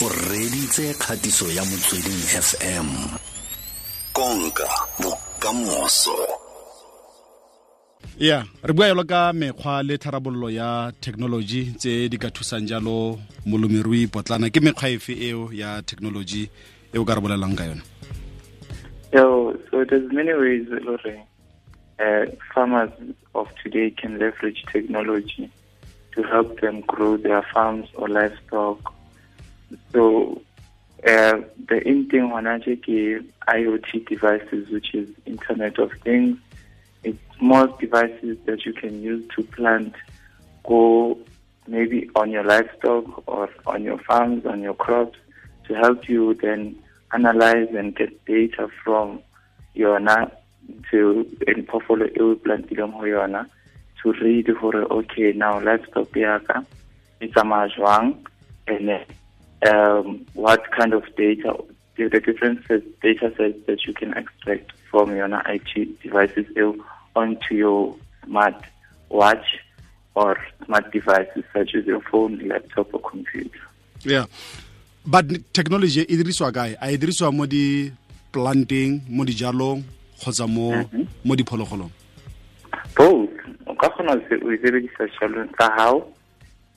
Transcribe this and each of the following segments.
o reditse kgatiso ya motsweding fm konka bokamoso. Ya re bua yalo ka mekgwa le tharabololo ya technology tse di ka thusang jalo molemirui potlana. Ke mekgwa efe eo ya technology eo ka re bolelang ka yone So, so there's many ways, Lore, uh, farmers of today can leverage technology to help them grow their farms or livestock. So, uh, the in thing on IoT devices, which is Internet of Things, it's small devices that you can use to plant, go maybe on your livestock or on your farms, on your crops, to help you then analyze and get data from yona to in portfolio e o plantileng ho yona to read gore okay now livestock ya ka e tsamaya jwang? And then, um, what kind of data the, the different data sets that you can extract from your IT devices onto your smart watch or smart devices such as your phone, laptop, or computer. yeah. But technology e dirisiwa kae? A e dirisiwa mo di planteng mo dijalong kgotsa mo mo diphologolong? Both. O ka kgona se- e sebedisa jalong tsa hao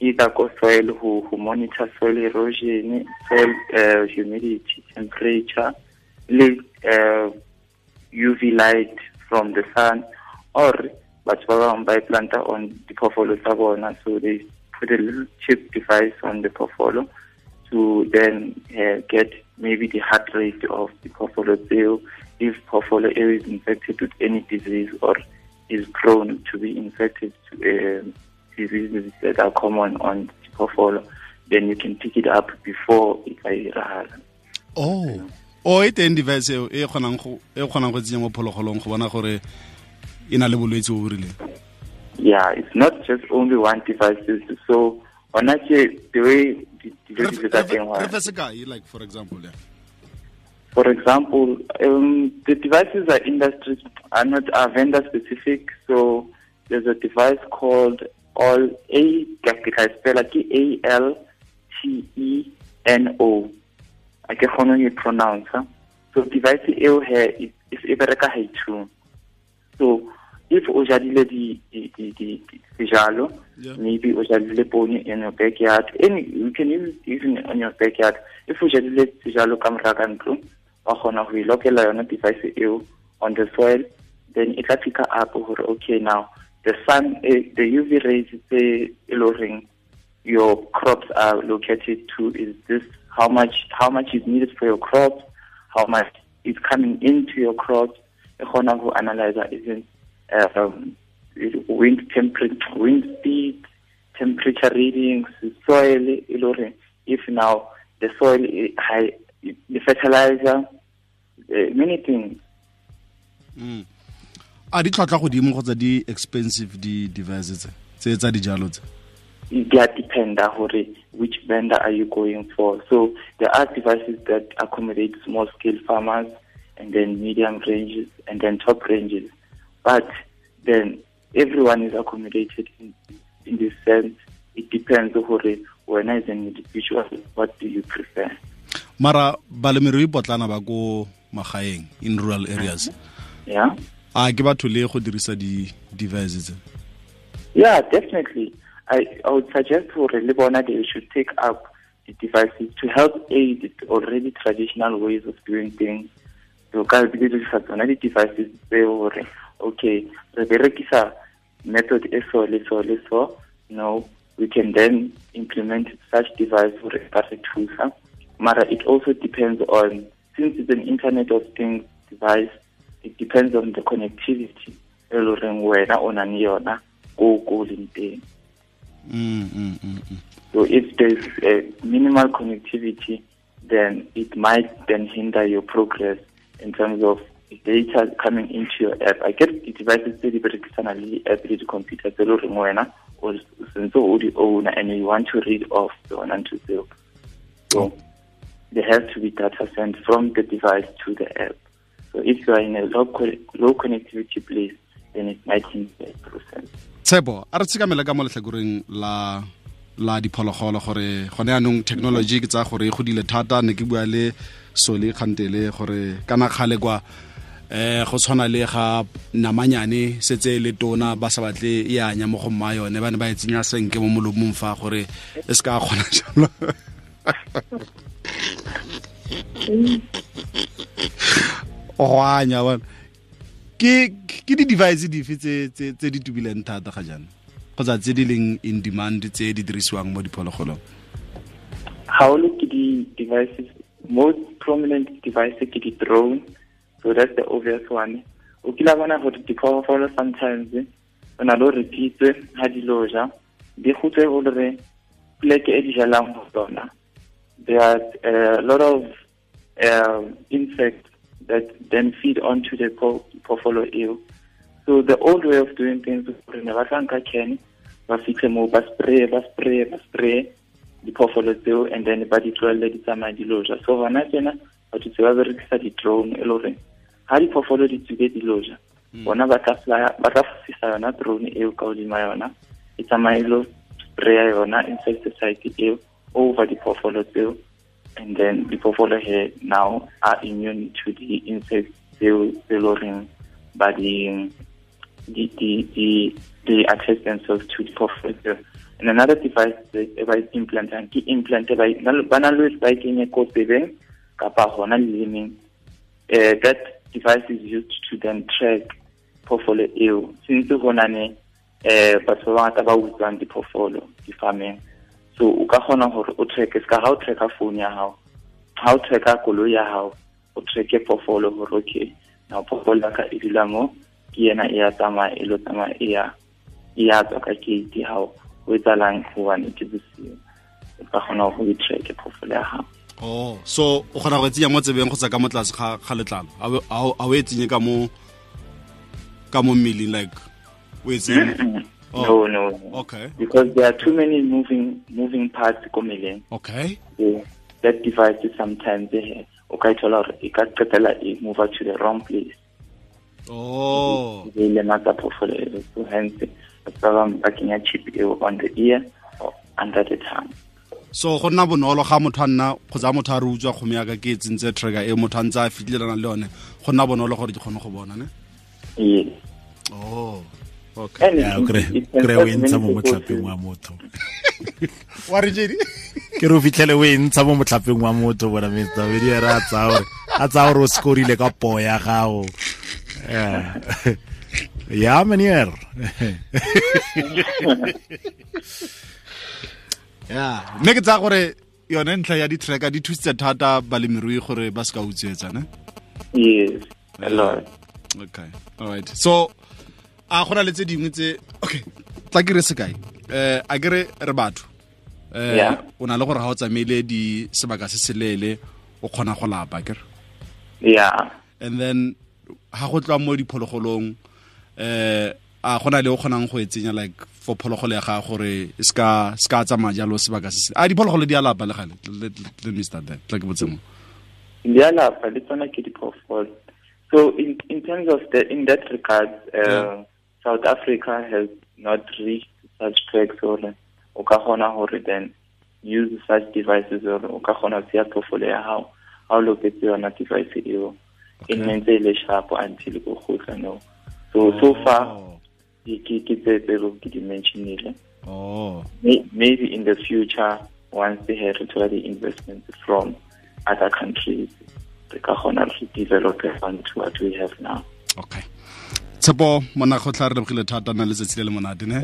either ko soil ho, ho monitor soil erosion soil uh, humidity temperature uh, uv light from the sun or batho ba bangwe ba on diphoofolo tsa bona. So they put a little chip device on the phoofolo to then uh, get maybe the heart rate of the phoofolo tseo. If phoofolo eo is infected with any disease or is prone to be infected to uh, diseases that are common on the phoofolo then you can pick it up before it ka iragala oh. O e teng device eo e kgonang go e kgonang go tsenya mo phologolong go bona gore e na le bolwetse bo bo rileng? Yeah it's not just only one device. So ona ke the way di- dilo di sebetsa teng re wa- fe sekai like for example yeah. For example, um, the devices are industry are not are vendor specific. So there's a device called All A A I spell like A L T E N O. I can only pronounce. So device eo here is is e bereka hai two. So if o jadile di di di di di- sejalo, maybe o jadile poone in your backyard. Any you can use even on your backyard. If o jadile sejalo ka mora ka ntlo, wa kgona ho ilokela yona device eo on the soil, then it tla pick up hore okay now the sun eh, the UV rays tse lowering your crops are located to is this how much how much is needed for your crops, how much is coming into your crops. E kgona ho analyze even um, wind temperature, wind speed, temperature readings, soil, hore if now the soil is high, the fertilizer, uh, many things. mm. A di tlhwatlhwa godimo kgotsa di expensive di-device tse tse tsa dijalo tse They are dependa gore which vendor are you going for. So there are devices that accommodate small scale farmers and then medium ranges and then top ranges. But then everyone is accommodated in, in this sense. It depends gore wena as an individual, what do you prefer? mara balemirui potlana ba ko magaeng in rural areas Yeah? A ke batho le go dirisa di devices tse Yeah, definitely. I, I would suggest for Lebona they should take up the devices to help aid the already traditional ways of doing things. So ka di dirisa tsona di devices tseo hore okay re berekisa method e so le so le so no we can then implement such device ka re thusa mara it also depends on since it's an internet of things device it depends on the connectivity. E le horeng wena o nang yona ko ko o leng teng. Mm, mm, mm, so if there's a minimal connectivity then it might then hinder your progress in terms of data coming into your app. I get the devices tse di berekisana le di-app le di-computer tse le horeng wena o sentse o di owner and you want to read off tsona ntho tseo so there has to be data sent from the device to the app so if you are in a low, low connectivity place then it might the process. Tshepo a re tshikamela ka mo letlhakoreng la la diphologolo gore gone yaanong technology ke tsa gore e godile thata ne ke bua le sole kgantele gore kana kgale kwa eh go tshwana le ga namanyane setse le tona ba sa batle e anya mo go mma yone ba ne ba e tsenya senke mo molomong fa gore e se ka kgona jalo go anya ke ke di-device dife tse di tubileng thata ga jaana? Kgotsa tse di leng in demand tse di dirisiwang mo diphologolong? Howlo ke di-devices most prominent device ke di-drone so that's the obvious one. O kila bona gore diphologolo sometimes o na le o repitswe ga di loja di gotse o lere pleke e di jalang go tsona. There are a lot of uh, insects that then feed onto the phoofolo eo. So the old way of doing things gore ne ba tla nka can ba fitlhe mo ba spray ba spray ba spray diphoofolo tseo and then ba di tloelele di tsamaya di loja so gona tsena batho tse ba berekisa di-drone e le goreng ga diphoofolo di tsuke di loja hmm. bona ba tla fosisa yona drone eo ka godima yona e tsamaya e lo spraya yona insecticide eo over diphoofolo tseo and then diphoofolo he now are immune to the le goreng ba di di di di they attach themselves to diphoofolo tseo and another device e ba implantang ke implant ba na le ba kenye ko tsebeng kapa gona lelemeng uh, that device is used to then track phoofolo eo since go na ne um batho ba bangata ba utswang diphoofolo di-farmeng so o ka gona gore o track ska ga o tracka phone ya gago ga o tracka koloi ya gago o track pofolo gore okay na pofolo ka e dula mo ke yena e ya tsamaya e lo tsamaya e ya e ya tswa ka gate gago o etsalang gobane ke bosigo o ka gona go e track pofolo ya gago oh so o kgona go tsenya mo tsebeng go tsa ka motlase ga letlalo? A o e tsenye ka mo ka mo mmeleng like o e tsenye Oh. No, no. Okay. Because there are too many moving moving parts ko meleng. Okay. So that device is sometimes there. O ka thola gore e ka qetela e move to the wrong place. Oh. E le phoofolo. So hence ba ba kenya chip eo on the ear or under the tongue. so go nna bonolo ga motho a nna kgotsa motho a re utswa kgome yaka ke e tsentse tracker e motho a ntse a fitlhelana le yone go nna bonolo gore ke kgone go bona ne oh can o e ntsha mo motlhapeng wa motho. Re ke re o fitlhele o e ntsha mo motlhapeng wa motho bona mr wedi ere a tsaya gore a tsaya gore o skorile ka poo ya gago. Ya manier. Ya mme ke tsaya gore yone ntlha ya di-tracker di thusitse thata balemirui gore ba se ka utswetsa ne? Yes. A lot. okay alright so a gona le tse dingwe tse okay. Tla ke re sekai. Eh a kere re batho. Eh o na le gore ga o tsamaile di sebaka se selele o kgona go lapa kere Yeah. and then ha go tla mo diphologolong eh a gona le o kgonang go e tsenya like for phologolo ya ga gore e ska ska tsamaya jalo sebaka se se a diphologolo di a lapa le gale. Let, me start there. Tla ke botse mo. Di a lapa le tsona ke diphoofolo. So in in terms of the in that regard, uh, Yeah. South Africa has not reached such tracks or o ka gore then use such devices or o ka kgona go tseya phoofolo ya gago ga o loketse yona device eo. E nne ntse e le sharp until o gotla no so so oh. far Oh. ke ke ke tse tse lo ke di mentionile. Oh. Maybe in the future once they have returned the investments from other countries re ka kgona re develop on to what we have now. Okay tshepo mona go tla re lebogile thata na letsatsi le le monate ne